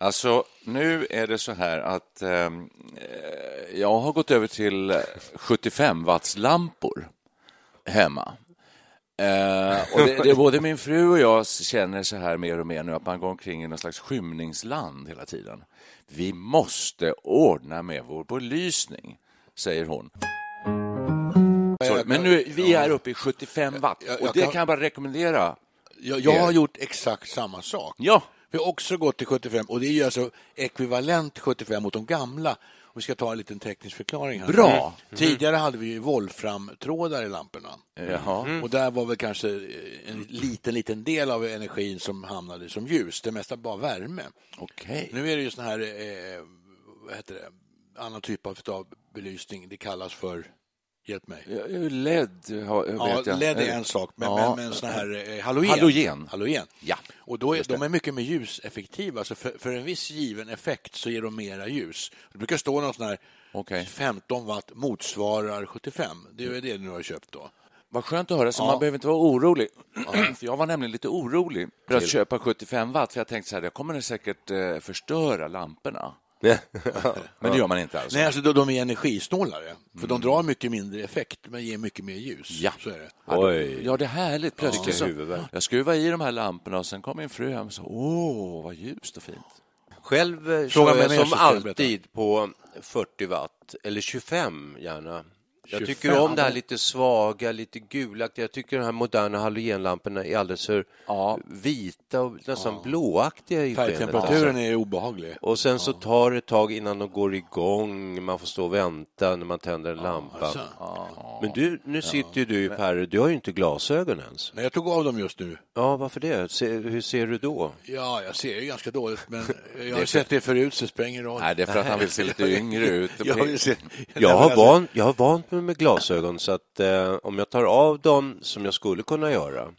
Alltså, nu är det så här att ehm, eh, jag har gått över till 75 watts lampor hemma. Eh, och det, det både min fru och jag känner så här mer och mer nu att man går omkring i någon slags skymningsland hela tiden. Vi måste ordna med vår belysning, säger hon. Men nu, vi är uppe i 75 watt och det kan- kan jag bara rekommendera. Jag, jag har gjort exakt samma sak. Ja, Vi har också gått till 75 och det är ju alltså ekvivalent 75 mot de gamla. Och vi ska ta en liten teknisk förklaring här. Bra. Tidigare hade vi ju volframtrådar i lamporna. jaha. Och där var väl kanske en liten, liten del av energin som hamnade som ljus. Det mesta bara värme. Okej. Nu är det ju sån här, eh, vad heter det, annan typ av belysning. Det kallas för, hjälp mig. LED Ja, vet jag. LED är en sak, men, Ja. men, men här eh, halogen. Halogen. halogen. Ja, Och då är, de är mycket mer ljuseffektiva. Alltså för, för en viss given effekt så ger de mera ljus. Det brukar stå någon sån här Okej. 15 watt motsvarar 75. Det är det du har köpt då. Vad skönt att höra, så Ja. man behöver inte vara orolig. För jag var nämligen lite orolig för att köpa 75 watt, för jag tänkte så här, jag kommer säkert eh, förstöra lamporna. Men det gör man inte alltså. Nej, alltså de, de är energisnålare. För de drar mycket mindre effekt men ger mycket mer ljus. Ja. Så är det. Oj. Ja, det är härligt. Plötsligt Vilken så, jag skruvade i de här lamporna och sen kom min fru hem och sa, åh, vad ljust och fint. Själv eh, Fråga kör jag som alltid på 40 watt, eller 25 gärna. Jag 25, tycker om det här lite svaga, lite gulaktiga. Jag tycker de här moderna halogenlamporna är alldeles för Ja. vita och nästan blåaktiga i. Färgtemperaturen alltså. är obehaglig. Och sen så tar det ett tag innan de går igång. Man får stå och vänta när man tänder en lampa. alltså. Men du, nu sitter ju du Per, du har ju inte glasögon ens. Nej, jag tog av dem just nu. Ja, varför det? Se, hur ser du då? Ja, jag ser ju ganska dåligt, men jag har sett det förut så det spelar ingen roll. Nej, det är för att han vill se lite yngre ut. Jag, har Jag har, alltså, van, jag har vant mig med glasögon så att eh, om jag tar av dem som jag skulle kunna göra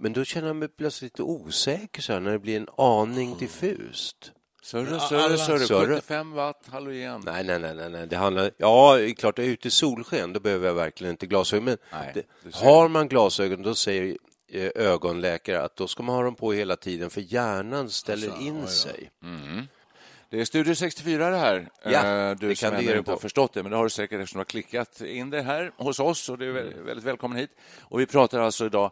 men då känner jag mig plötsligt lite osäker så här, när det blir en aning diffust. Sörre, Alla- sörre, sörre, Sörre. 75 watt, halogen. Nej, nej, nej, nej, nej. Det handlar... Ja, det är klart, jag är ute i solsken, då behöver jag verkligen inte glasögon. Men Nej, det, har man glasögon, då säger eh, ögonläkare att då ska man ha dem på hela tiden för hjärnan ställer Alltså, in oj då. Det är Studio 64 det här. Ja, Eh, det du som kan du inte har förstått det, men det har du säkert eftersom du har klickat in det här hos oss och du är väldigt, välkommen hit. Och vi pratar alltså idag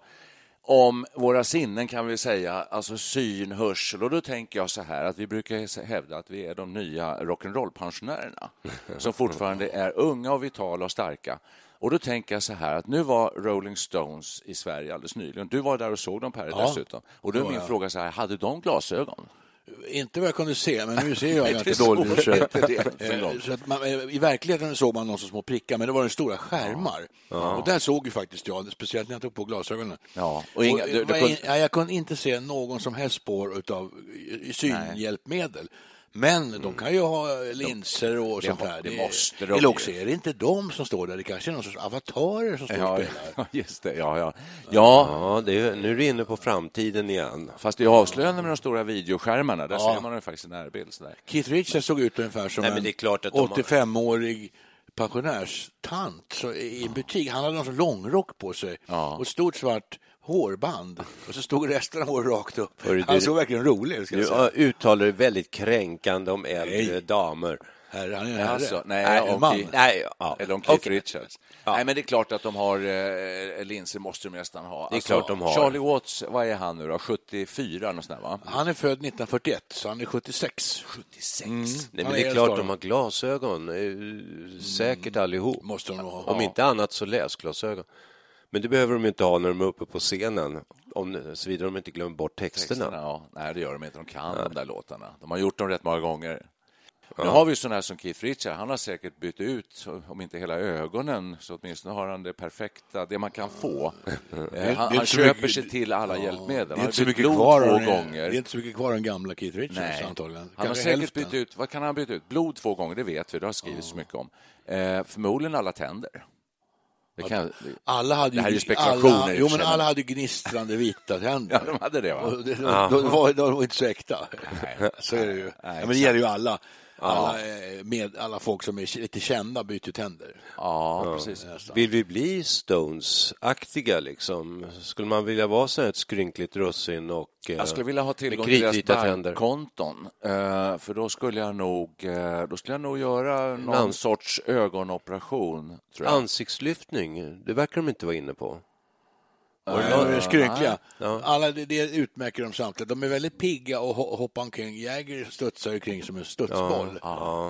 om våra sinnen kan vi säga, alltså syn, hörsel. Och då tänker jag så här att vi brukar hävda att vi är de nya rock'n'roll-pensionärerna som fortfarande är unga och vitala och starka. Och då tänker jag så här att nu var Rolling Stones i Sverige alldeles nyligen. Du var där och såg dem Per Ja, dessutom. Och då är det min jag. fråga så här, hade de glasögon? Inte vad jag kunde se, men nu ser jag Nej, ganska dåligt. Så, eh, så att man, eh, I verkligheten såg man någon så små prickar, men det var den stora skärmar. Och där såg ju faktiskt jag, speciellt när jag tog på glasögonen. Ja, och inga- Och, du- du kunde- in- ja, jag kunde inte se någon som helst spår av synhjälpmedel. Men de kan ju ha linser och det sånt där. det måste de Eller också är det inte de som står där, det kanske är någon sorts avatarer som står och Ja, spelar. just det. Ja, ja. ja Ja, det är, nu är du inne på framtiden igen. fast det är avslöjande med de stora videoskärmarna. Där Ja. ser man den faktiskt i närbild. Sådär. Keith Richards såg ut ungefär som Nej, men en det är klart att de har- 85-årig pensionärstant så i en butik. Han hade någon sån långrock på sig Ja. och stort svart hårband och så stod resten av håret rakt upp. Hörru, Han du- såg verkligen rolig ut. Du jag säga. ja, uttalar dig väldigt kränkande om äldre Nej. damer. herre. Han är en. Alltså, nej, Nej, en man. Nej, ja. Eller om Keith Okej. Richards. Nej, men det är klart att de har eh, linser, måste de nästan ha. Alltså, Det är klart de har. Charlie Watts, vad är han nu då? 74 något sånt där, va? Han är född 1941, så han är 76. 76. Nej, men Han det är är klart star. de har glasögon. eh, Säkert allihop. Måste de ha. Om inte annat så läsglasögon. Men det behöver de inte ha när de är uppe på scenen. Om, såvida de inte glömmer bort texterna. Texterna, ja. Nej, det gör de inte. De kan de där låtarna. De har gjort dem rätt många gånger. Nu har vi sådana här som Keith Richards. Han har säkert bytt ut, om inte hela ögonen, så åtminstone har han det perfekta, det man kan få. Eh, Han, det är han köper mycket- sig till alla hjälpmedel. Det Han är har inte så mycket kvar två gånger. Det är inte så mycket kvar av den gamla Keith Richards Nej. antagligen. Han har Kanske säkert hälften. bytt ut, vad kan han ha bytt ut? Blod två gånger, det vet vi, det har skrivits så mycket om. Eh, förmodligen alla tänder. Kan, Alla hade ju, Det här är ju spekulationer Alla, jo, men alla hade gnistrande vita tänder. ja, de hade det, va? Och det, de, de, var, de var inte så äkta. Så är det ju. Ja, men det gäller ju alla. Alla, med, alla folk som är lite kända byter tänder. Ja, precis. Vill vi bli Stones-aktiga liksom? Skulle man vilja vara så här ett skrynkligt russin och eh, Jag skulle vilja ha tillgång till deras bankkonton. Eh, för då skulle jag nog, eh, då skulle jag nog göra någon Ans- sorts ögonoperation. Tror jag. Ansiktslyftning, det verkar de inte vara inne på. De är skrynkliga. Ja. Alla, det, utmärker dem samtidigt. De är väldigt pigga och ho- hoppar omkring. Jäger studsar omkring som en studsboll.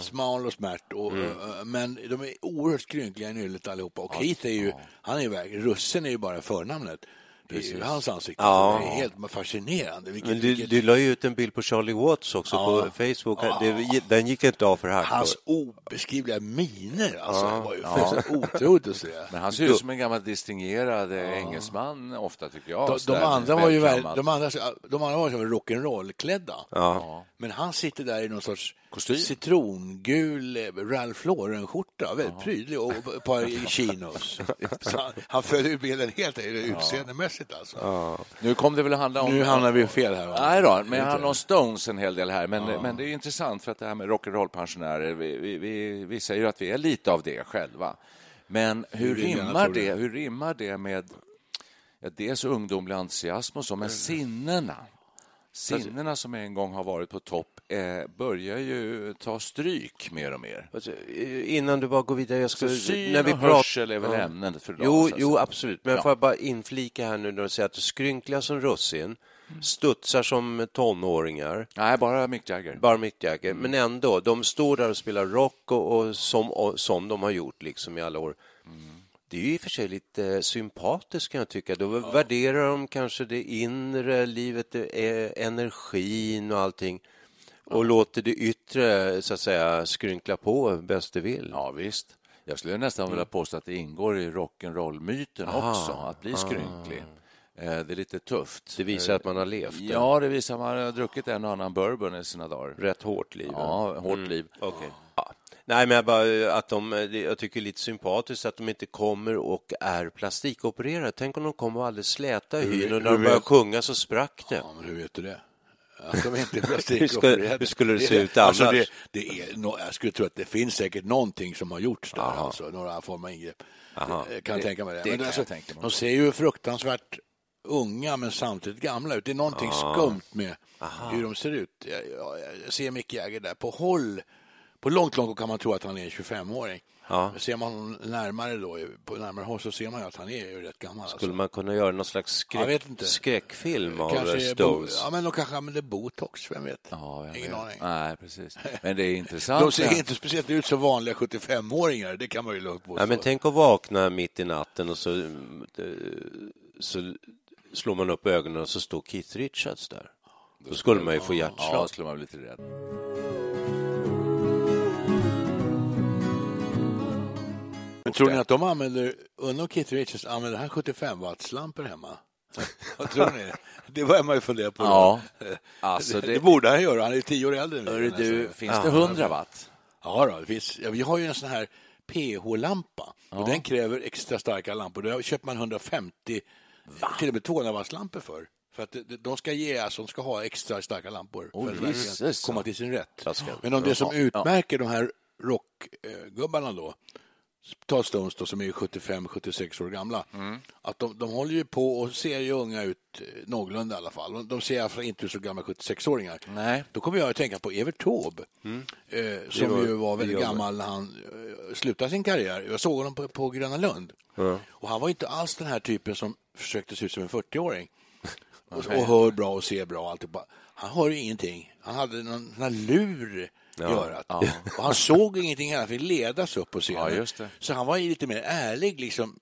Smal och smärt. Och, eh, men de är oerhört skrynkliga i nyllet allihopa. Och Keith är ju, han är ju russen är ju bara förnamnet. Det är ju hans ansikte. Ja. Det är helt fascinerande. Vilket, Men du, vilket, du la ju ut en bild på Charlie Watts också på Facebook. Det, den gick inte av för hack. Hans obeskrivliga miner, alltså, det var ju fullständigt otroligt att se. Men han ser ut som en gammal distingerad eh, engelsman ofta, tycker jag. De, de, andra var ju väl, de, andra, de andra var rock'n'roll-klädda. Ja. Men han sitter där i någon sorts Kostym. citrongul Ralph Lauren-skjorta, väldigt prydlig, och ett par chinos. Så han, följer ju bilden helt utseendemässigt alltså. Nu kom det väl att handla om... Nu hamnar vi fel här. va? Nej då, men det handlar om Stones en hel del här. Men, men det är intressant för att det här med rock'n'roll-pensionärer, vi, vi, vi, vi säger ju att vi är lite av det själva. Men hur gärna rimmar det. det, hur rimmar det med ja, dels ungdomlig entusiasm och så, men sinnena? Sinnena som en gång har varit på topp eh, börjar ju ta stryk mer och mer. Alltså, eh, Innan du bara går vidare, jag Så skulle... syn och hörsel är väl ämnet för idag, Jo, så jo, absolut. Men Ja. får jag bara inflika här nu när du säger att du skrynkliga som russin, studsar som tonåringar, Nej, bara Mick Jagger. bara Mick Jagger, Mm. men ändå, de står där och spelar rock och, och, som, och som de har gjort liksom i alla år. Mm. Det är ju i och för sig lite sympatiskt kan jag tycka. Då värderar de kanske det inre livet, energin och allting och låter det yttre så att säga skrynkla på bäst det vill. Ja, visst. Jag skulle nästan vilja påstå att det ingår i rock'n'roll-myten också, att bli skrynklig. Eh, Det är lite tufft. Det visar att man har levt Ja, det visar att man har druckit en och annan bourbon i sina dagar. rätt hårt liv. Ja, hårt liv. Okej. Ja. Nej, men jag, bara, att de, jag tycker det är lite sympatiskt att de inte kommer och är plastikopererade. Tänk om de kommer och alldeles släta i hyn och när de börjar vet- sjunga så sprack det. Ja, men hur vet du det? Att de inte Hur skulle- hur skulle det se ut annars? Alltså det, det är, no, jag skulle tro att det finns säkert någonting som har gjorts där, alltså, några former av ingrepp. Eh, Kan jag tänka mig det. det Men alltså. De ser ju fruktansvärt unga men samtidigt gamla ut. Det är någonting skumt med hur de ser ut. Jag, jag, jag ser Mick Jagger där på håll. På långt, långt kan man tro att han är en 25-åring. Ja. Ser man närmare då, på närmare håll så ser man ju att han är ju rätt gammal. Skulle Alltså. man kunna göra någon slags skräck, skräckfilm av Kanske Stones? ja, men de kanske använder botox, vem vet? Ja, Ingen vet. aning. Nej, precis. Men det är intressant. De ser inte speciellt ut som vanliga 75-åringar, det kan man ju lugnt påstå. Nej, men tänk att vakna mitt i natten och så, så slår man upp ögonen och så står Keith Richards där. Då skulle man ju få Ja, hjärtslag. då skulle man bli lite rädd. Tror ni att de använder, undrar om Keith Richards använder han 75 wattslampor hemma? Vad tror ni? Det börjar man ju fundera på. Ja, alltså det, det- borde han göra, han är tio år äldre än Hörru du, finns det 100 watt? Ja, då, det finns, ja, vi har ju en sån här PH-lampa och den kräver extra starka lampor. Då köper man 150, till och med 200 wattslampor för. För att de- ska ge, alltså de ska ha extra starka lampor Oh, för att komma till sin rätt. Men om det som Ja, utmärker de här rockgubbarna då, ta Stones då, som är 75-76 år gamla, Mm. att de, de håller ju på och ser ju unga ut eh, någorlunda i alla fall. De- ser fall inte ut som gamla 76-åringar. Nej. Då kommer jag att tänka på Evert Taube, eh, som var- ju var väldigt gammal när han eh, slutade sin karriär. Jag såg honom på, på Gröna Lund. Och han var inte alls den här typen som försökte se ut som en 40-åring. Och, och hör bra och ser bra. och Alltihopa. Han hör ju ingenting. Han hade någon sån här lur i örat. Och han såg ingenting annat än ledas upp på scenen. Ja. Så han var lite mer ärlig. Liksom.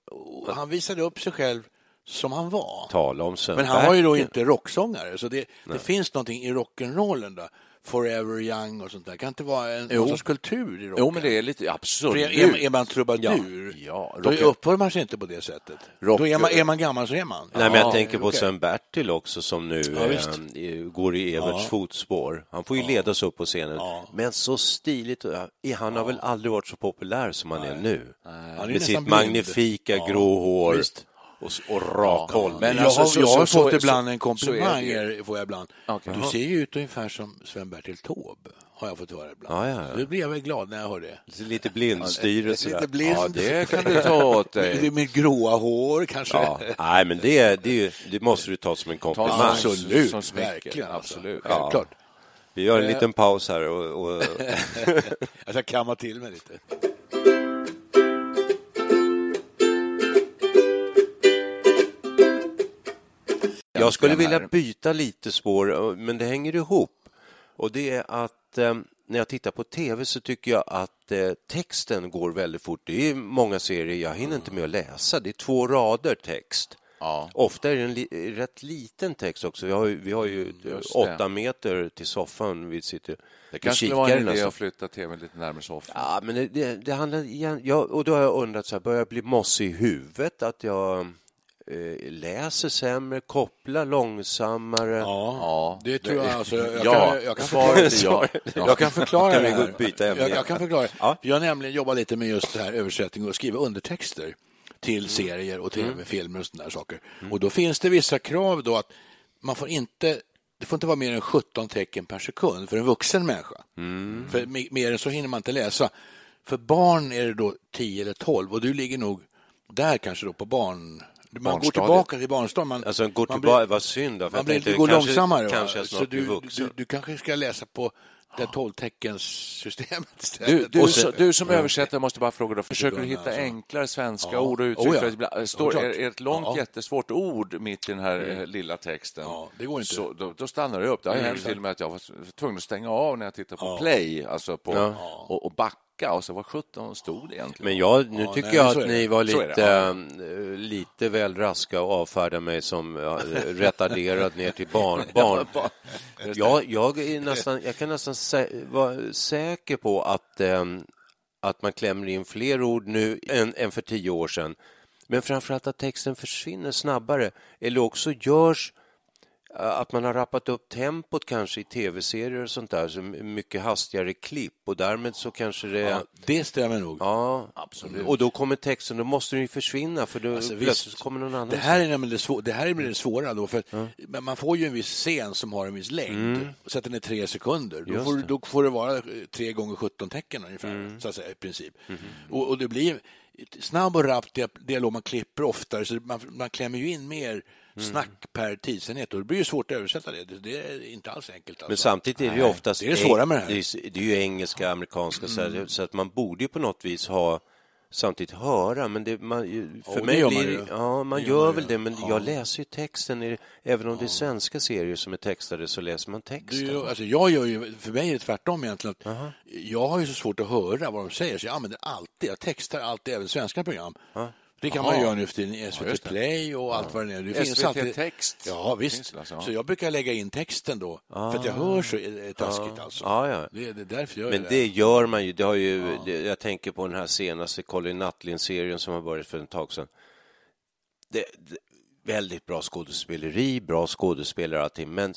Han visade upp sig själv som han var. Tala om Men han var ju då inte rocksångare, så det, det finns någonting i rock'n'rollen då. Forever Young och sånt där. Kan inte vara en Jo. någon sorts kultur i rocken? Jo, men det är lite absolut. är, är, är man trubadur, Ja, ja, då uppför man sig inte på det sättet. Rock- Då är man, är man gammal så är man. Nej, men jag Ja, tänker på okej. Sven Bertil också som nu Ja, visst. eh, går i Everts Ja. fotspår. Han får ju ledas upp på scenen. Ja. Men så stiligt. och- Han har väl aldrig varit så populär som han är nu. Han är Med sitt blind. magnifika Ja, grå hår visst. Och, och rak hållning. Men jag alltså, har, så- jag har så- fått så- ibland en komplimang, det får jag ibland. Okej. Du ser ju ut ungefär som Sven-Bertil Taube, har jag fått höra ibland. Ja, ja, ja. Då blir jag väl glad när jag hör det. Lite blindstyre. Lite blind. Ja, det kan du ta åt Med, dig. med gråa hår kanske. Ja. Nej, men det, det, det måste du ta som en komplimang. Absolut, som verkligen. Alltså. Absolut. Självklart. Vi gör en liten paus här och, och Jag ska kamma till mig lite. Jag skulle vilja byta lite spår, men det hänger ihop. Och det är att eh, när jag tittar på tv så tycker jag att eh, texten går väldigt fort. Det är många serier jag hinner inte med att läsa. Det är två rader text. Ja. Ofta är det en li rätt liten text också. Vi har ju, vi har ju Mm, åtta meter till soffan. Vi sitter Det kanske skulle vara en idé nästan. att flytta tvn lite närmare soffan. Ja, men det, det, det handlar igen, ja, och då har jag undrat så här, börjar jag bli mossig i huvudet? Att jag läser sämre, kopplar långsammare? Ja, Ja, det tror jag. Alltså, jag, ja, kan, jag, kan förklara, ja. jag kan förklara Kan vi det här. byta? Jag, jag kan förklara. Ja. Jag har nämligen jobbat lite med just det här översättning och skriva undertexter till serier och tv-filmer och sådana där saker. Och då finns det vissa krav då att man får inte det får inte vara mer än 17 tecken per sekund för en vuxen människa. För me- mer än så hinner man inte läsa. För barn är det då 10 eller 12 och du ligger nog där kanske då på barn... Man går tillbaka till barnstadiet. Man, Alltså, går man tillbaka, vad synd då, för man blir, tänkte, det går kanske- långsammare. Kanske så du, blir du, du kanske ska läsa på det 12-teckenssystemet Du, istället. du, så, du som översättare måste bara fråga, då, försöker du hitta alltså. enklare svenska Ja. ord och uttryck? Oh, ja. För att ibland- står, är, är ett långt Ja. jättesvårt ord mitt i den här eh, lilla texten, Ja, det går inte. Så, då, då stannar det upp. Det har Mm, hänt exakt. till och med att jag var tvungen att stänga av när jag tittade på Ja. play, alltså på, Ja. och, och backa, och så vad sjutton stod det egentligen? Men jag, nu Ja, tycker nej, jag att ni var lite, ja. eh, lite väl raska och avfärda mig som ja, retarderad ner till barn. barn. Jag, jag, är nästan, jag kan nästan sä, vara säker på att, ehm, att man klämmer in fler ord nu än, än för tio år sedan. Men framförallt att texten försvinner snabbare eller också görs eh, att man har rappat upp tempot kanske i tv-serier och sånt där, så mycket hastigare klipp och därmed så kanske det... Ja, det stämmer nog. Ja, absolut. Och då kommer texten, då måste den ju försvinna för då Alltså, plötsligt kommer någon annan. Det här är nämligen det, svå- det här är det svåra då, för men man får ju en viss scen som har en viss längd, så att den är tre sekunder. Då Mm. Får, det. Mm. då får det vara eh, tre gånger 17 tecken ungefär, så att säga, i princip. Och, och det blir snabb och rapp dia- dialog, man klipper oftare, så man, man klämmer ju in mer Mm. snack per tidsenhet och det blir ju svårt att översätta det. Det, det är inte alls enkelt. Alltså. Men samtidigt är det ju oftast... det är det svåra med det här. Det är, det är ju engelska, amerikanska, så, här, så att man borde ju på något vis ha samtidigt höra, men det, man, för det mig man blir ju. det- Ja, man Det gör gör man väl det, men Ja. jag läser ju texten. Även om det är svenska serier som är textade så läser man Det texten. ju, alltså jag gör ju, för mig är det tvärtom egentligen. Att Jag har ju så svårt att höra vad de säger, så jag använder alltid, jag textar alltid även svenska program. Det kan man Jaha. göra nu för tiden i SVT det. Play och allt vad det är. Det finns SVT alltid... Text. Ja, visst. Det alltså, ja. Så jag brukar lägga in texten då, för att jag hör så eh, taskigt alltså. Ja, ja. Det, det är därför jag Men gör det gör man ju. Det har ju det, jag tänker på den här senaste Colin Nutlin-serien som har börjat för en tag sedan. Det, det, väldigt bra skådespeleri, bra skådespelare och allting, men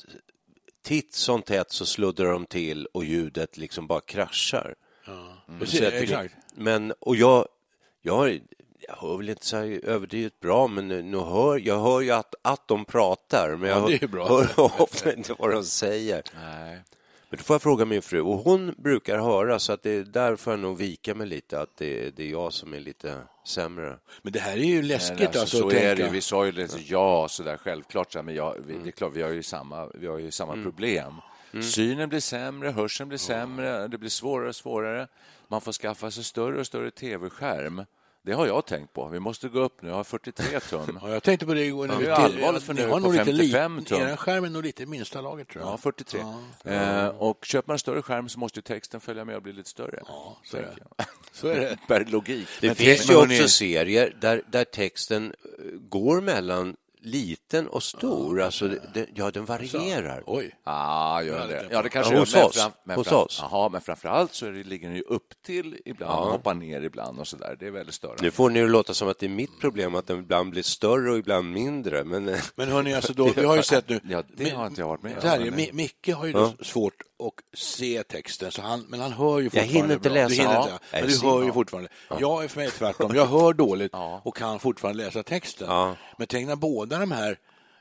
titt som tätt så sluddrar de till och ljudet liksom bara kraschar. Precis, Så jag tycker- exakt. Men, och jag, jag, har, jag hör väl inte så överdrivet bra, men nu hör, jag hör ju att, att de pratar, men jag Ja, det är hör, bra. hör ofta inte vad de säger. Nej. Men då får jag fråga min fru, och hon brukar höra så att det är därför jag nog vika mig lite, att det, det är jag som är lite sämre. Men det här är ju läskigt Nej, alltså, så att är det. Vi sa ju lite ja, så där självklart, så här, men ja, vi, det är klart, vi har ju samma, vi har ju samma problem. Synen blir sämre, hörseln blir sämre, det blir svårare och svårare. Man får skaffa sig större och större tv-skärm. Det har jag tänkt på. Vi måste gå upp nu. Jag har 43 tum. Ja, jag tänkte på det igår. Ja, det är till- allvarligt för nu har på nog lite 55 lit- tum. Era skärm är nog lite i minsta laget, tror jag. Ja, 43. Eh, och köper man en större skärm så måste ju texten följa med och bli lite större. Ja, så är det. Så är det. Per logik. Det Men finns ju också serier där, där texten går mellan liten och stor. Alltså, det, det, ja, den varierar. Oj. Ah, gör Ja, det. Ja, det kanske Ja, gör, hos men oss. fram- men Hos fram- oss. Jaha, men framför allt så är det, ligger den ju upp till ibland och hoppar ner ibland och så där. Det är väldigt störande. Nu får ni det låta som att det är mitt problem att den ibland blir större och ibland mindre. Men, Men hörni, alltså då, vi har ju sett nu... Ja, det har inte jag varit med om, Micke har ju då svårt att se texten, så han, men han hör ju Jag fortfarande hinner inte bra. läsa. Du hinner Ja. inte, Nej, men du hör ju ja. fortfarande. Jag är för mig tvärtom. Jag hör dåligt Ja. och kan fortfarande läsa texten. Ja. Men tänk när båda de här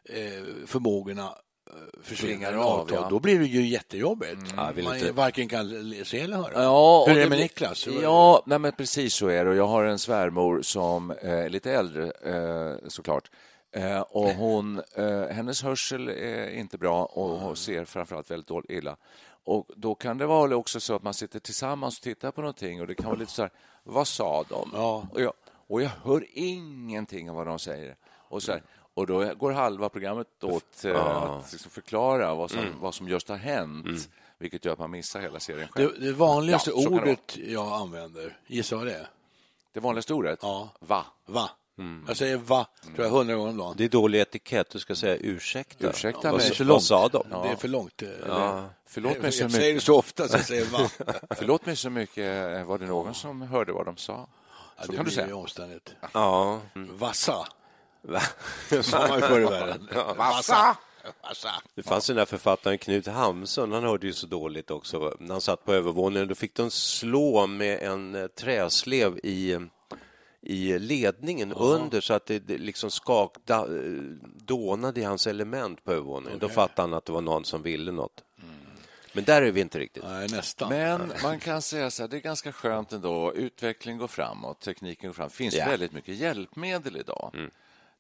eh, förmågorna eh, försvinner av, ja. då blir det ju jättejobbigt. Ja, jag vill Man inte- varken kan se eller höra. Ja, Hur och är det med Niklas? Ja, nej, men precis så är det. Och Jag har en svärmor som eh, är lite äldre, eh, såklart. Eh, och hon, eh, hennes hörsel är inte bra och hon ser framförallt väldigt dåligt illa. Och Då kan det vara också så att man sitter tillsammans och tittar på någonting och det kan vara lite så här, vad sa de? Ja. Och, jag, och jag hör ingenting av vad de säger. Och, så här, och Då går halva programmet åt eh, att liksom förklara vad som, vad som just har hänt, vilket gör att man missar hela serien själv. Det, det vanligaste Ja, ordet jag använder, gissa vad det är? Det vanligaste ordet? Ja. Va? Va? Jag säger va, tror jag, hundra gånger om dagen. det är dålig etikett. Du ska säga ursäkta. Ursäkta vad, mig. så- vad sa de? Det är för långt. eh, Förlåt mig så jag säger det mycket. så ofta så jag säger va. Förlåt mig så mycket. Var det någon som hörde vad de sa? Ja, Så det kan du blir ju säga. omständigt. Ja. Vassa, Va? sa man ju förr i världen. Vassa! Det fanns den där författaren Knut Hamsun, han hörde ju så dåligt också. När han satt på övervåningen, då fick de slå med en eh, träslev i, i ledningen under så att det, det liksom skakta, eh, dånade i hans element på övervåningen. Då fattade han att det var någon som ville något. Men där är vi inte riktigt. Nej, nästan. Men man kan säga så här, det är ganska skönt ändå. Utvecklingen går framåt, tekniken går framåt. Det finns Ja. väldigt mycket hjälpmedel idag.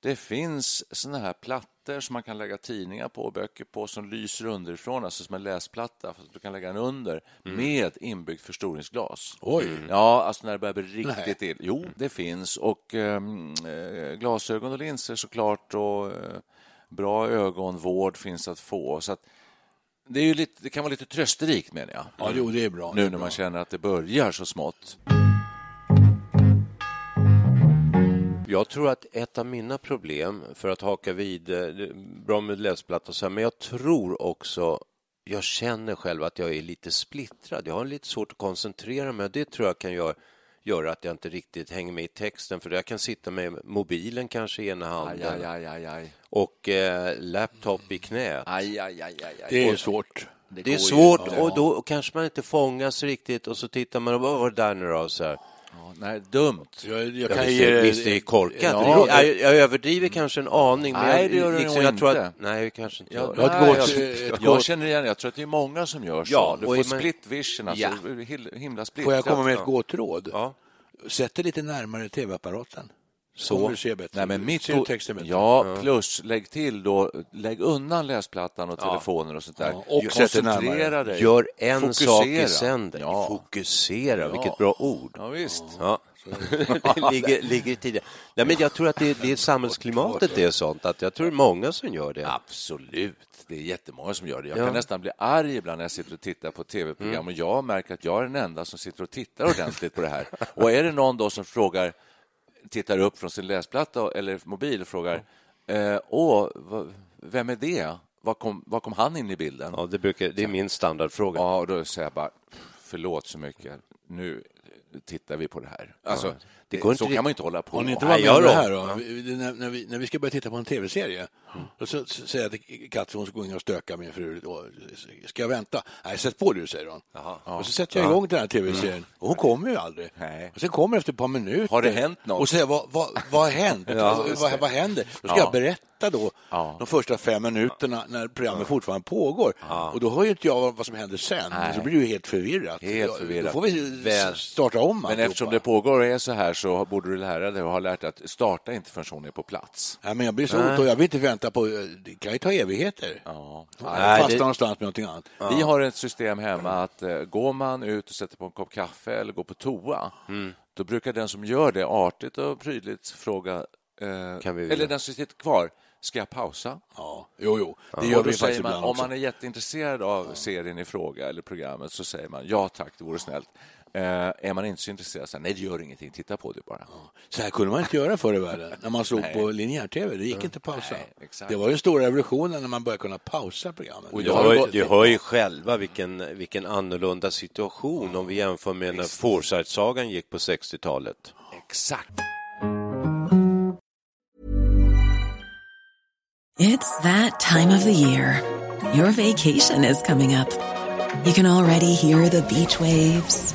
Det finns såna här plattor som man kan lägga tidningar på och böcker på som lyser underifrån, alltså som en läsplatta. Fast du kan lägga den under med inbyggt förstoringsglas. Oj. Ja, alltså när det börjar bli riktigt Nej. illa. Jo, det finns. Och ehm, eh, glasögon och linser såklart och eh, bra ögonvård finns att få. Så att det, är ju lite, det kan vara lite trösterikt, menar jag. Ja, jo, det är bra. Nu är när man känner att det börjar så smått. Jag tror att ett av mina problem, för att haka vid, eh, det är bra med läsplatta och så här, men jag tror också, jag känner själv att jag är lite splittrad. Jag har lite svårt att koncentrera mig och det tror jag kan göra, göra att jag inte riktigt hänger med i texten, för jag kan sitta med mobilen kanske i ena handen aj, aj, aj, aj. och eh, laptop i knät. aj, aj, aj, aj, aj. Det är ju svårt. Det är går ju svårt inte. och då kanske man inte fångas riktigt och så tittar man och vad var det där nu då? Så här. Ja, nej, dumt. Jag, jag Ja, kan visst, ge visst, det är korkat. Ja, jag, jag överdriver kanske en aning. Men Nej, jag, det gör du liksom, nog inte. Att, nej, kanske inte. Jag, gör. Jag nej, gott- jag, jag känner igen Jag tror att det är många som gör så. Ja, du får split vision, alltså Ja. himla splittrat. Får jag komma med ett gott råd? Ja. Sätt dig lite närmare tv-apparaten. Så. Kommer du se bättre. Nej, men mitt Ser texten bättre? ja, plus lägg till då, lägg undan läsplattan och Ja. telefoner och sånt där. Ja, och koncentrera dig. Gör en Fokusera. sak i sänder. Ja. Fokusera, vilket bra ord. Ja, visst. Ja. det ligger, ligger i tiden. Nej, men jag tror att det, det är samhällsklimatet det är sånt. Att jag tror många som gör det. Absolut. Det är jättemånga som gör det. Jag Ja. kan nästan bli arg ibland när jag sitter och tittar på tv-program Mm. och jag märker att jag är den enda som sitter och tittar ordentligt på det här. Och är det någon då som frågar, tittar upp från sin läsplatta eller mobil och frågar eh, Åh, vem är det? Var kom, var kom han in i bilden? Ja, det, brukar, det är min standardfråga. Ja, och då säger jag bara förlåt så mycket. Nu tittar vi på det här. Alltså, Det går inte så kan riktigt- man inte hålla på. Har ni inte varit med jag om det här då? Vi- När, när, vi, när vi ska börja titta på en tv-serie, och så så säger jag till Katrin, hon ska gå in och stöka min fru, då, ska jag vänta? Nej, sätt på du, säger hon. Och så sätter jag igång den här tv-serien, och hon kommer ju aldrig. Nej. Och sen kommer efter ett par minuter. Har det hänt något? Och säger, vad, vad, vad har hänt? vad, vad, vad händer? Då ska Ja. jag berätta då, Ja. de första fem minuterna när programmet fortfarande pågår. Och då hör ju inte jag vad som händer sen, Nej. så blir det ju helt förvirrat. Helt Då- förvirrat. Då får vi Väl. starta om Men alltihopa. eftersom det pågår och är så här så borde du lära dig och ha lärt dig att starta inte förrän hon är på plats. Ja, men jag blir så otålig. Jag vill inte vänta på... Det kan ju ta evigheter. Ja. Nej, fastnar det- någonstans med någonting annat. Vi har ett system hemma att eh, går man ut och sätter på en kopp kaffe eller går på toa, Mm. då brukar den som gör det artigt och prydligt fråga, eh, Kan vi- eller den som sitter kvar, ska jag pausa? Ja, jo, jo. Det gör vi faktiskt man, ibland om också. man är jätteintresserad av serien i fråga eller programmet så säger man ja tack, det vore snällt. Eh, är man inte så intresserad, så nej det gör ingenting, titta på det bara. Så här kunde man inte göra förr i världen, när man såg Nej. på linjär-tv. Det gick inte att pausa. Nej, det var ju den stora revolutionen när man började kunna pausa programmet. Och Du hör, du hör ju själva vilken, vilken annorlunda situation om vi jämför med när Forsyth-sagan gick på 60-talet. Exakt. It's that time of the year. Your vacation is coming up. You can already hear the beach waves,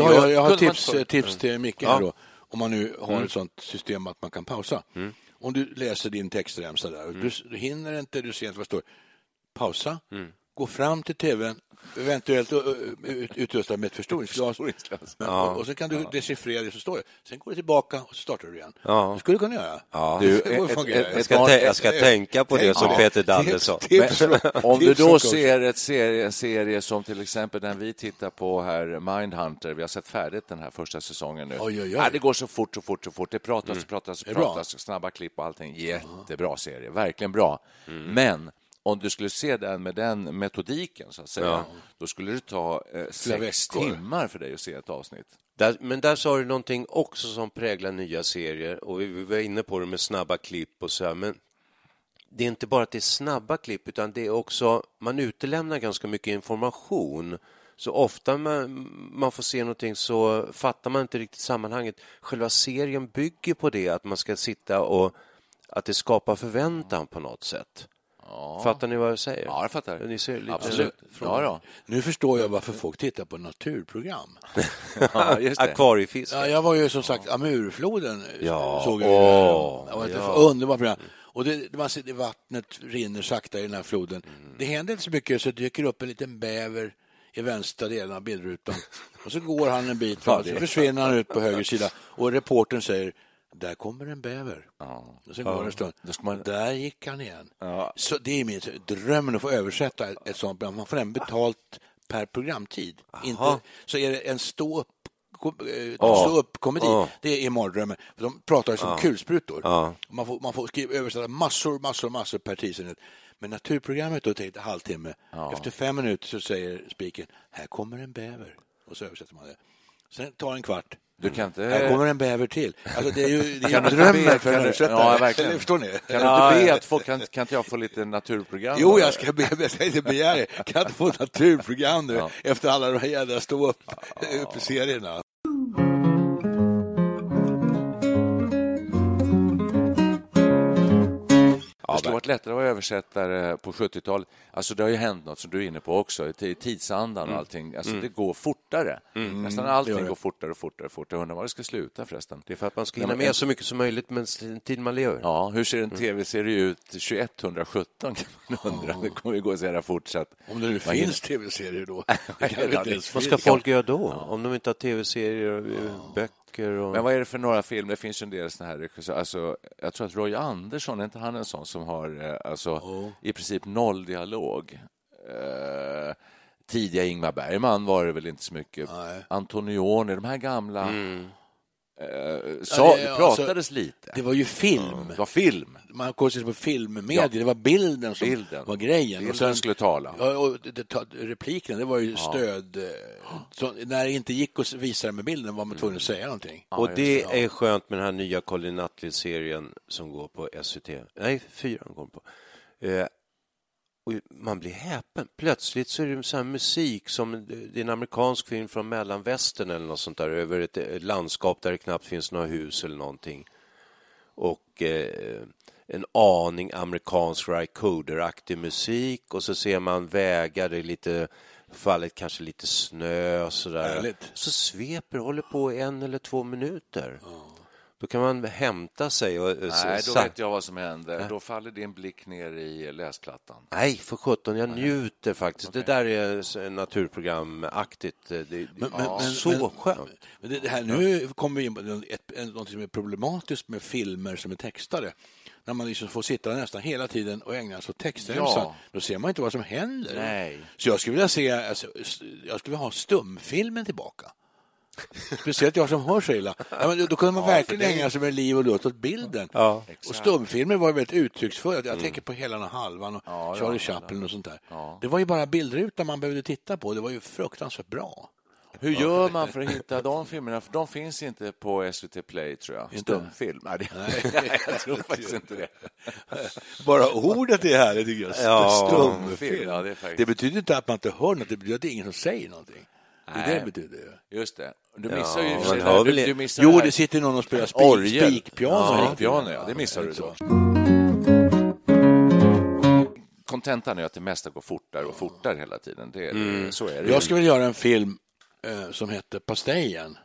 Då har jag, jag har tips, tips till Micke här då. Om man nu har ett sånt system att man kan pausa. Om du läser din textremsa där, och du, du hinner inte, du ser inte vad det står. Pausa, gå fram till tvn, eventuellt utrustad med ett förstoringsglas. Men, och, och sen kan du dechiffrera det som står. Sen går du tillbaka och så startar du igen. Ja. Det skulle du kunna göra. Ja. Du, Det ett- fungera. ett- Jag ska, jag ska tänka på det som Ja. Peter Dalle sa. Om du då ser ett serie, serie som till exempel den vi tittar på här, Mindhunter, vi har sett färdigt den här första säsongen nu. Oj, oj, oj. Ja, det går så fort, så fort, så fort. Det pratas, pratas, Det är bra. pratas, snabba klipp och allting. Jättebra serie, verkligen bra. Men om du skulle se den med den metodiken, så att säga, då skulle det ta eh, sex veckor. timmar för dig att se ett avsnitt. Där, men där sa du någonting också som präglar nya serier och vi, vi var inne på det med snabba klipp och så här, men det är inte bara att det är snabba klipp utan det är också, man utelämnar ganska mycket information. Så ofta man, man får se någonting så fattar man inte riktigt sammanhanget. Själva serien bygger på det, att man ska sitta och att det skapar förväntan på något sätt. Fattar ni vad jag säger? Ja, jag fattar. Ni ser lite Absolut. Ja, då. Nu förstår jag varför folk tittar på naturprogram. ja, just det. Akvariefisk. Ja, jag var ju som sagt Amurfloden. Ja, såg jag åh, det var ett ja. underbart program. Och det, man ser, det vattnet rinner sakta i den här floden. Mm. Det händer inte så mycket så det dyker upp en liten bäver i vänstra delen av bildrutan. Och så går han en bit fram, så försvinner han ut på höger sida. Och reportern säger där kommer en bäver. Och sen går det en stund. Då ska man- där gick han igen. Ja. Så det är min drömmen att få översätta ett, sånt. Man får även betalt per programtid. Inte, så är det en stå eh, stå upp komedi. Ja. Det är mardrömmen. De pratar som kulsprutor. Ja. Man får, man får skriva, översätta massor, massor, massor per tidsenhet. Men naturprogrammet då tänkte halvtimme. Efter fem minuter så säger spiken här kommer en bäver. Och så översätter man det. Sen tar det en kvart. Du kan inte... Här kommer en bäver till. Alltså, det är ju det är drömmen för en översättare. Ja, verkligen. Förstår ni? Kan du inte be att få, kan, kan inte jag få lite naturprogram? Jo, jag ska be, jag ska inte begära det. Kan jag inte få naturprogram nu efter alla de här jädra stå upp, upp Det lättare att vara översättare på 70-talet. Alltså det har ju hänt något som du är inne på också, i tidsandan och allting. Alltså det går fortare. Nästan allting går fortare och fortare och fortare. Jag undrar var det ska sluta förresten. Det är för att man ska hinna med så mycket som möjligt med den tid man lever. Ja, hur ser en tv-serie ut 2117 kan man undra. Det kommer ju gå så jävla fort så att... Om det nu Man finns tv-serier då. Det Ja, Vad ska folk göra då? Om de inte har tv-serier och eh, böcker? Och... Men vad är det för några filmer? Det finns ju en del såna här regissörer. Alltså, jag tror att Roy Andersson, är inte han en sån som har eh, alltså, i princip noll dialog? Eh, tidiga Ingmar Bergman var det väl inte så mycket. Nej. Antonioni, de här gamla... Mm. Eh, sa, det- det alltså, pratades lite. Det var ju film. Det var film. Man koncentrerade sig på filmmedier. Ja. Det var bilden som Bilden. var grejen. Bilden skulle tala. Ja, och det, repliken, det var ju stöd. eh, Så när det inte gick att visa det med bilden var man tvungen att säga någonting. Och det är skönt med den här nya Colin Nutley-serien som går på SVT. Nej, fyran går på. Och man blir häpen. Plötsligt så är det så här musik som det är en amerikansk film från mellanvästern eller något sånt där över ett landskap där det knappt finns några hus eller någonting. Och eh, en aning amerikansk Rycoder-aktig musik och så ser man vägar, det är lite fallet kanske lite snö och sådär. Härligt. Så sveper håller på en eller två minuter. Då kan man hämta sig och... Nej, då vet jag vad som händer. Då faller din blick ner i läsplattan. Nej, för sjutton, jag njuter faktiskt. Det där är naturprogramaktigt. Det, det, Men- ja, men- så men- skönt. Men det, här, nu kommer vi in på något som är problematiskt med filmer som är textade. När man liksom får sitta nästan hela tiden och ägna sig åt textremsan, Ja. då ser man inte vad som händer. Nej. Så jag skulle vilja se, alltså, jag skulle vilja ha stumfilmen tillbaka. Speciellt jag som hör så illa. Ja, men då- kunde man verkligen ägna sig med liv och lust åt bilden. Ja. och stumfilmer var väldigt uttrycksfulla. Jag tänker på Hela den här halvan och Ja, Charlie ja, Chaplin och sånt där. Ja. Det var ju bara bildrutan man behövde titta på. Det var ju fruktansvärt bra. Hur gör man för att hitta de filmerna? För de finns inte på SVT Play, tror jag. Inte? Stumfilm. Nej, det... jag tror faktiskt inte det. Bara ordet är härligt tycker jag. Ja. Stumfilm. Ja, det Det betyder inte att man inte hör något, det betyder att det är ingen som säger någonting. Det är det Nej. det betyder. ju. Just det. Du missar ju i och för man sig hör där. väl du, det. du missar Jo, det sitter någon och spelar spik, spikpiano. Ja, spikpiano, ja. Det missar du Så. då. Kontentan är att det mesta går fortare och fortare hela tiden. Det, det, så är det. ju. Jag skulle vilja göra en film eh, som heter Pastejen.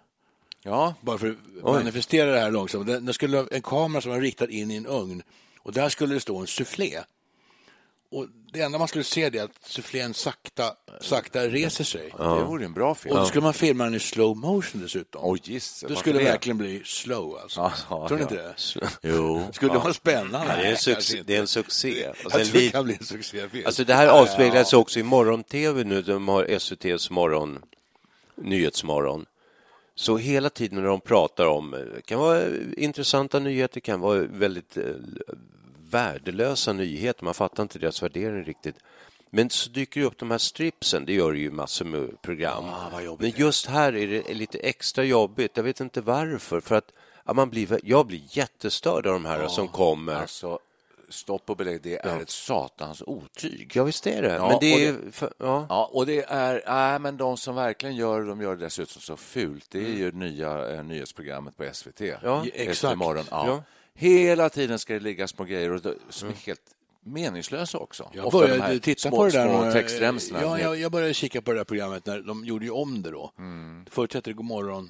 Ja, Bara för att manifestera det här långsamt. Den, den skulle en kamera som var riktad in i en ugn och där skulle det stå en soufflé. Och det enda man skulle se det är att soufflén sakta, sakta reser sig. det vore en bra film. Och då skulle man filma den i slow motion dessutom. Gissar. det Varför skulle det? verkligen bli slow alltså. Ja, ja, Tror ni ja. inte det? Jo. Skulle vara spännande? Ja, det, är en succé, det är en succé. Jag sen tror det kan bli en succéfilm. Alltså det här avspeglas också i morgon-tv nu. De har SVTs morgon, Nyhetsmorgon. Så hela tiden när de pratar om, det kan vara intressanta nyheter, kan vara väldigt eh, värdelösa nyheter. Man fattar inte deras värdering riktigt. Men så dyker det upp de här stripsen, det gör det ju massor med program. Men just här är det lite extra jobbigt. Jag vet inte varför. För att ja, man blir, jag blir jättestörd av de här som kommer. Alltså, stopp och belägg, det är ett satans otyg. Ja, visst är det. Ja, men det och är... det- För, ja. Ja, och det är, nej, men de som verkligen gör det, de gör det dessutom så fult. Det är ju nya eh, nyhetsprogrammet på SVT. Ja, exakt. Morgon. Ja. Ja. Hela tiden ska det ligga små grejer som är helt meningslösa också. Jag Ofta började här titta små, på det där. små. Ja, jag, jag började kika på det där programmet när de gjorde ju om det då. Mm. Förut hette det Godmorgon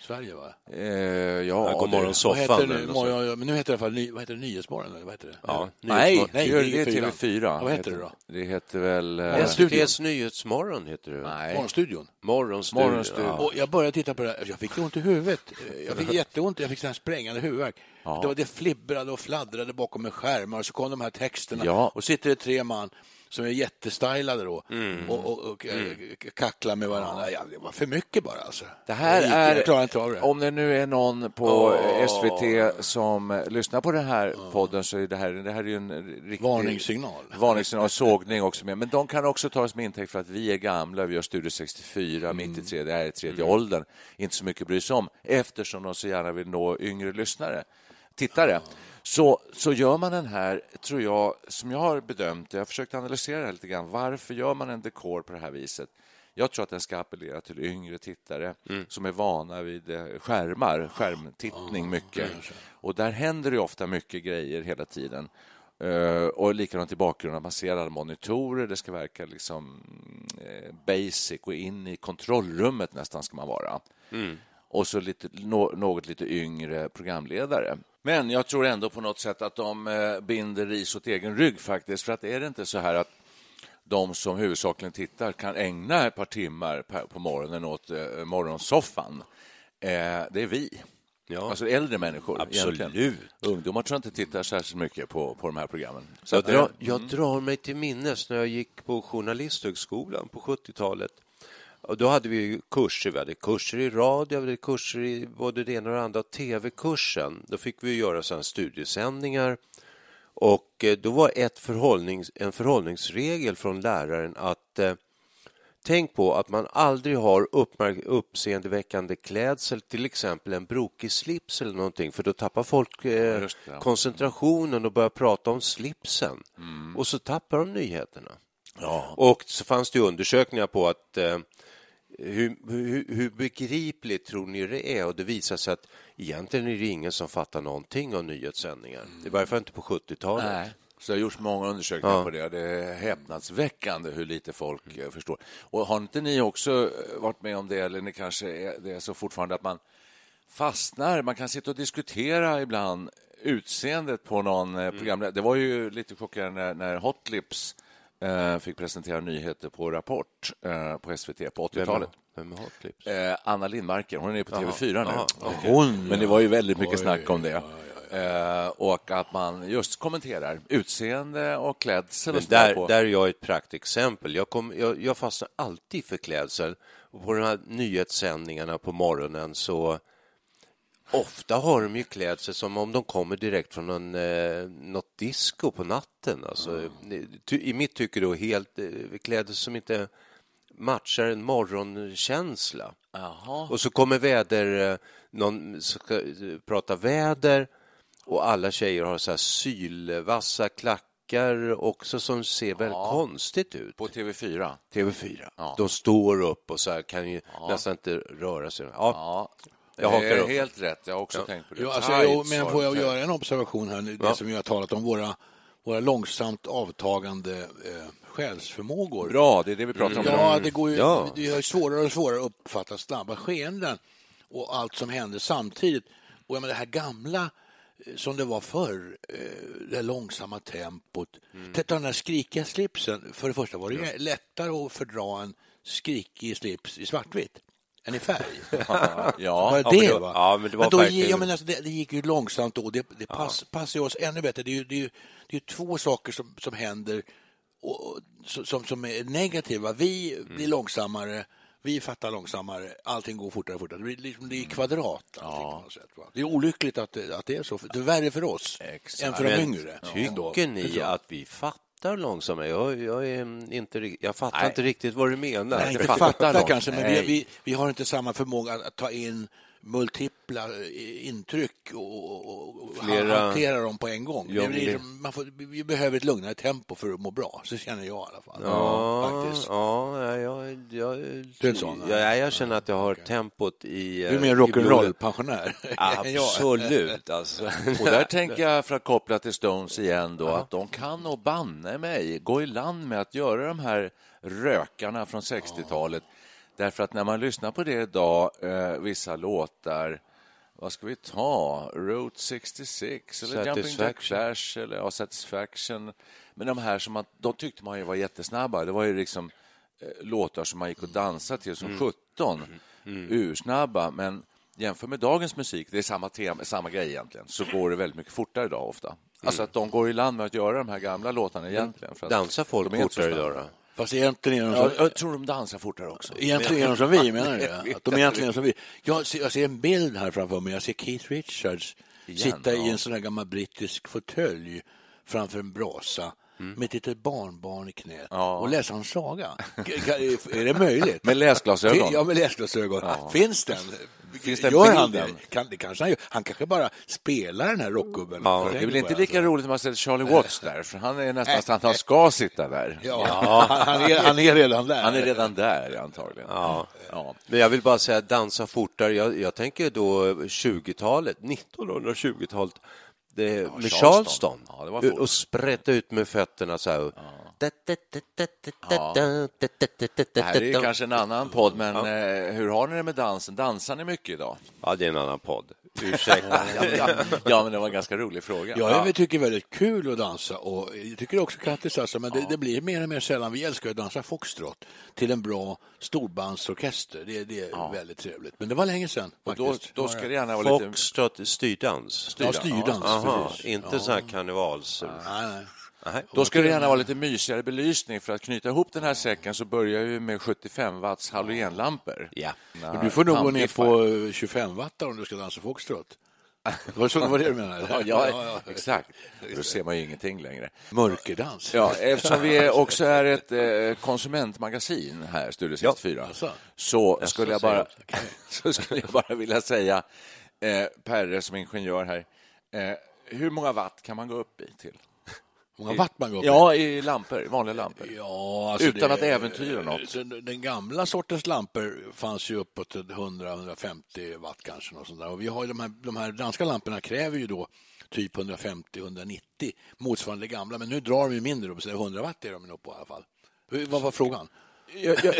Sverige, va? Eh, ja, Ja, Godmorgon soffan. nu? ja, ja, men nu heter det i alla fall ny, vad heter det, Nyhetsmorgon, eller vad heter det? Ja, Nej, Nyhetsmorgon. det, gör, det är TV4. TV4. Vad heter det då? Det heter väl... eh. SVTs Nyhetsmorgon heter det. Nej. Morgonstudion. Morgonstudion. Morgonstudion. Ja. Och jag började titta på det här. Jag fick ont i huvudet. Jag fick jätteont. Jag fick sån här sprängande huvudvärk. Det, var, det flibbrade och fladdrade bakom en skärm och så kom de här texterna. Ja. Och sitter det tre man som är jättestylade då Mm. och, och, och eh, kacklar med varandra. Ja, det var för mycket bara alltså. Det här är, det. om det nu är någon på SVT som lyssnar på den här podden så är det här, det här är ju en riktig Varningssignal. varningssignal, sågning också med. Men de kan också ta som intäkt för att vi är gamla, vi gör Studio 64, Mm. mitt i tredje, det här är tredje åldern, inte så mycket bry sig om, eftersom de så gärna vill nå yngre lyssnare, tittare. Så, så gör man den här, tror jag, som jag har bedömt jag har försökt analysera det lite grann, varför gör man en dekor på det här viset? Jag tror att den ska appellera till yngre tittare som är vana vid eh, skärmar, skärmtittning mycket. Och där händer det ofta mycket grejer hela tiden. Eh, och likadant i bakgrunden, man ser alla monitorer, det ska verka liksom eh, basic och in i kontrollrummet nästan ska man vara. Och så lite, nå, något lite yngre programledare. Men jag tror ändå på något sätt att de eh, binder ris åt egen rygg faktiskt. För att är det inte så här att de som huvudsakligen tittar kan ägna ett par timmar på morgonen åt eh, morgonsoffan. Eh, det är vi. Ja. Alltså äldre människor. Absolut. egentligen. Ungdomar tror jag inte tittar särskilt mycket på, på de här programmen. Så Jag, drar, eh, jag drar mig till minnes när jag gick på Journalisthögskolan på 70-talet. Och då hade vi ju kurser. Vi hade kurser i radio, vi hade kurser i både det ena och det andra. TV-kursen, då fick vi göra sådana studiesändningar. Och eh, då var ett förhållnings, en förhållningsregel från läraren att eh, Tänk på att man aldrig har uppseendeväckande klädsel, till exempel en brokig slips eller någonting, för då tappar folk eh, det, ja. koncentrationen och börjar prata om slipsen. Mm. Och så tappar de nyheterna. Och så fanns det undersökningar på att eh, hur, hur, hur begripligt tror ni det är? Och det visar sig att egentligen är det ingen som fattar någonting av nyhetssändningar. I varje fall inte på 70-talet. Nej. Så det har gjorts många undersökningar Ja. på det. Det är häpnadsväckande hur lite folk eh, förstår. Och har inte ni också eh, varit med om det, eller ni kanske är, det är så fortfarande att man fastnar, man kan sitta och diskutera ibland utseendet på någon Mm. eh, programledare. Det var ju lite chockerande när, när Hot Lips fick presentera nyheter på Rapport eh, på SVT på 80-talet. Vem har Clips? Eh, Anna Lindmarker, hon är på TV4 nu. Jaha, Hon, men det var ju väldigt mycket snack om det. Eh, och att man just kommenterar utseende och klädsel. Men där, på. där är jag ett praktexempel. Jag, kom, jag, jag fastnar alltid för klädsel. Och på de här nyhetssändningarna på morgonen så ofta har de ju klädsel som om de kommer direkt från någon, eh, något disco på natten. Alltså, ty, I mitt tycke då helt eh, kläder som inte matchar en morgonkänsla. Jaha. Och så kommer väder, eh, någon ska eh, prata väder och alla tjejer har så här sylvassa klackar också som ser väldigt konstigt ut. På TV4. TV4. Ja. De står upp och så här kan ju nästan inte röra sig. Ja, Ja, Jag det hakar är upp. helt rätt. Jag har också tänkt på det. Jo, alltså, jag, men får jag göra en observation här nu, det Ja. som vi har talat om, våra, våra långsamt avtagande eh, själsförmågor. Bra, det är det vi pratar om. Ja, det går ju Ja. det är svårare och svårare att uppfatta snabba skeenden och allt som händer samtidigt. Och jag menar, det här gamla eh, som det var förr, eh, det långsamma tempot. Mm. Titta den där skrikiga slipsen. För det första var det ju lättare att fördra en skrikig slips i svartvitt än i färg. Ja, Var det Ja, men va? ja, men det var då, verkligen- ja, men alltså, det, det gick ju långsamt då. Det, det pass, passar ju oss ännu bättre. Det är ju, det är det är två saker som, som händer och, som, som är negativa. Vi Mm. blir långsammare, vi fattar långsammare, allting går fortare och fortare. Det blir, liksom, det är kvadrat. allting på något sätt? Det är olyckligt att det, att det är så. Det är värre för oss Exakt. än för de Men yngre. Tycker ni Förstår? att vi fattar långsammare? Jag, jag, är inte, jag fattar Nej. inte riktigt vad du menar. Nej, inte fattar fattar kanske, men vi, vi, vi har inte samma förmåga att ta in multipla eh, intryck och, och, och Flera- hantera dem på en gång. Ja, det blir, det- som- man får, vi behöver ett lugnare tempo för att må bra, så känner jag i alla fall. Ja, faktiskt. ja, jag, jag, jag, Du är en sån, ja, jag känner att jag har tempot i Du är eh, mer rock'n'roll-pensionär jag. Absolut. Alltså. Och där tänker jag, för att koppla till Stones igen, då, att de kan nog banne mig gå i land med att göra de här rökarna från 60-talet. Därför att när man lyssnar på det idag, eh, vissa låtar, vad ska vi ta? Route 66 eller Jumping Jack. Flash eller ja, Satisfaction. Men de här som man, de tyckte man ju var jättesnabba. Det var ju liksom eh, låtar som man gick och dansade till som 17. Ursnabba, men jämför med dagens musik, det är samma, tema, samma grej egentligen, så går det väldigt mycket fortare idag ofta. Alltså att de går i land med att göra de här gamla låtarna egentligen. För att Dansar folk fortare idag då? Fast egentligen är de Ja, så, jag tror de dansar fortare också. egentligen är de som vi, menar du Att de egentligen är som vi. Jag ser, jag ser en bild här framför mig. Jag ser Keith Richards Igen, sitta i ja. en sån här gammal brittisk fåtölj framför en brasa Mm. med ett litet barnbarn i knät och läsa en saga. Är det möjligt? Med läsglasögon. Ja, med läsglasögon. Finns den? Finns den Gör han det? bilden? Kan, det kanske han gör. Han kanske bara spelar den här rockgubben. Det Jag är väl inte det, lika alltså. roligt om man sätter Charlie Watts där, för han är nästan så att han ska sitta där. Ja, Han, han, är, han är redan där. Han är redan där antagligen. Ja. Ja. Men jag vill bara säga dansa fortare. Jag, jag tänker då 20-talet, 1920-talet. Det, med Charleston. Charleston. Ja, och sprätta ut med fötterna så här. Det här är ju kanske en annan podd, men eh, hur har ni det med dansen? Dansar ni mycket idag? Ja, det är en annan podd. Ursäkta. Ja, men det var en ganska rolig fråga. Ja, jag tycker det är väldigt kul att dansa och jag tycker också Kattis alltså, men det, det blir mer och mer sällan. Vi älskar att dansa foxtrot till en bra storbandsorkester. Det, det är väldigt trevligt. Men det var länge sedan Och då, då ska det gärna vara lite... Foxtrot, styrdans. Ja, styrdans. Aha, precis. inte så här karnevals... Nej, nej. Nej. Då ska det gärna vara lite mysigare belysning. För att knyta ihop den här säcken så börjar vi med 75 watts halogenlampor. Ja. Men du får nog gå ner på 25 watt om du ska dansa foxtrot. Det var, så, det var det du menade? Ja, ja, exakt. Då ser man ju ingenting längre. Mörkerdans. Ja, eftersom vi också är ett eh, konsumentmagasin här, Studio 64, Jaså? så skulle jag bara, så skulle jag bara vilja säga, eh, Perre som ingenjör här, eh, hur många watt kan man gå upp i till? Hur många watt man går upp i? Ja, i lampor, vanliga lampor. Ja, alltså Utan det- att äventyra något. Den gamla sortens lampor fanns ju uppåt 100-150 watt kanske. Något sånt där. Och vi har de, här, de här danska lamporna kräver ju då typ 150-190 motsvarande gamla. Men nu drar de ju mindre, då, så det är 100 watt är de nog på i alla fall. Vad var frågan? Jag, jag,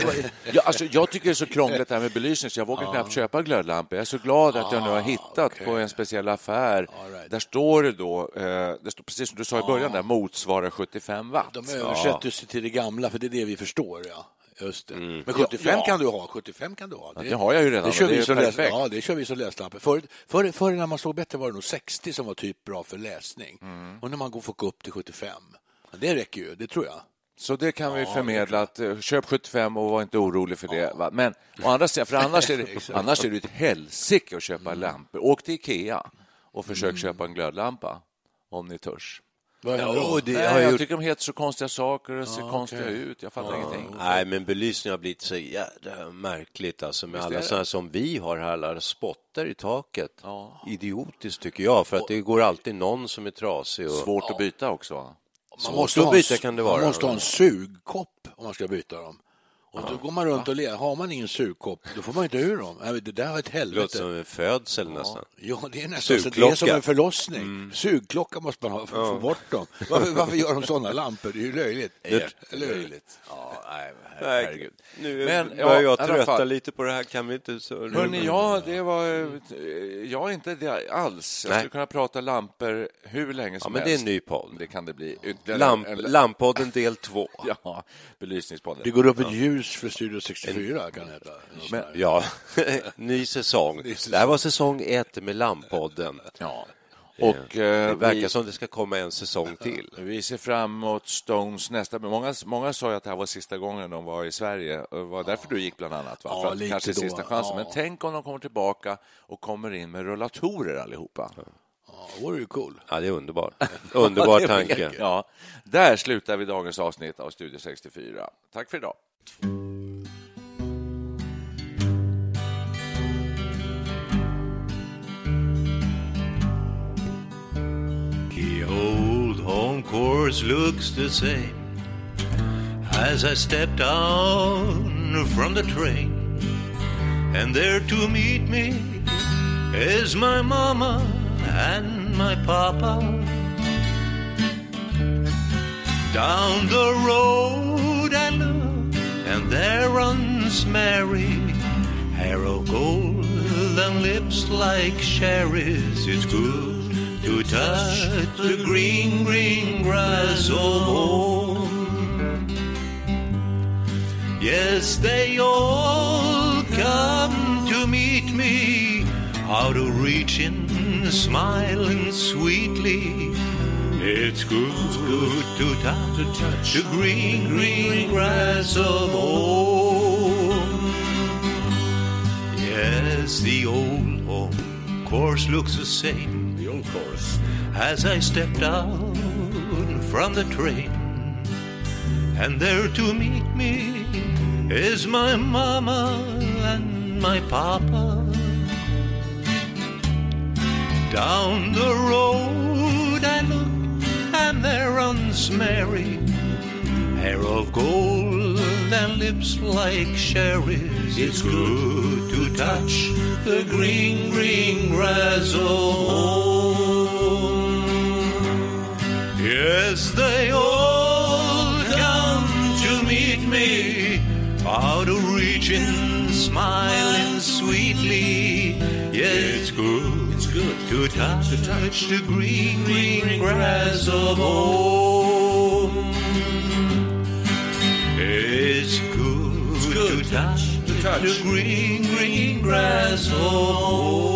jag, alltså, jag tycker det är så krångligt det här med belysning så jag vågar knappt köpa glödlampor. Jag är så glad att jag nu har hittat okej. på en speciell affär. Right. Där står det då, eh, det står precis som du sa i början, där motsvarar 75 watt. De översätter sig till det gamla, för det är det vi förstår. Ja. Just det. Mm. Men 75 Ja. kan du ha. 75 kan du ha. det har jag ju redan, Det kör det vi är som läs, ja, det kör vi som läslampor. Förr, förr, förr när man såg bättre var det nog 60 som var typ bra för läsning. Mm. Och när man går får gå upp till 75. Ja, Det räcker ju, det tror jag. Så det kan vi förmedla att eh, köp 75 och var inte orolig för det. Va? Men å andra sidan, för annars är det, annars är det ett helsike att köpa Mm. lampor. Åk till Ikea och försök köpa en glödlampa om ni törs. Det Nej, har jag gjort... tycker de heter så konstiga saker och ser konstiga ut. Jag fattar ingenting. Nej, men belysningen har blivit så jävla märkligt alltså med alla sådana som vi har här, alla spotter i taket. Ja. Idiotiskt tycker jag, för att det går alltid någon som är trasig. Och... Svårt att byta också. Man måste ha en- byta kan det vara. Man måste ha en sugkopp om man ska byta dem. Och då går man runt och ler. Har man ingen sugkopp, då får man inte ur dem. Det där var ett Det låter helvete. som en födsel nästan. Ja, det är nästan så det är som en förlossning. Sugklocka måste man ha för att få bort dem. Varför, varför gör de sådana lampor? Det är ju löjligt. Hur? Löjligt. Ja, nej, her- herregud. Nu Men, börjar ja, jag trötta fall. lite på det här. Kan vi inte... Så... Hörni, ja, det var... eh, Jag är inte det alls. Jag Nej. skulle kunna prata lampor hur länge Ja, som men det är helst. en ny podd. Det kan det bli. Lamp, en- Lamppodden del två. Ja, belysningspodden. Det går upp ett ljus för Studio 64 kan det heta. Men, Ja, ny säsong. Det här var säsong ett med Lamppodden. ja. Och eh, Det verkar vi, som det ska komma en säsong till. vi ser fram emot Stones nästa... Många, många sa ju att det här var sista gången de var i Sverige. Det var därför du gick bland annat. Va? Ja, För kanske då, sista chansen. ja. Men tänk om de kommer tillbaka och kommer in med rullatorer allihopa. Ja, det vore ju cool. Ja, det är underbart. Underbar tanke. Ja, där slutar vi dagens avsnitt av Studio 64. Tack för idag. The old home course looks the same as I stepped down from the train. And there to meet me is my mama and my papa. Down the road and there runs Mary, hair of gold and lips like cherries. It's good to touch the green, green grass of home. Yes, they all come to meet me, out of reach and smiling sweetly. It's good, it's good to touch, to touch the green, green grass of home. Yes, the old home course looks the same. The old course. As I stepped out from the train, and there to meet me is my mama and my papa. Down the road and there runs Mary, hair of gold and lips like cherries. It's good to touch the green, green grass of home. Yes, they all come to meet me, out of reaching, smiling sweetly. Yeah, it's good, good to touch, to touch the green, green grass of home. It's good, it's good to touch, to touch the green, green grass of home.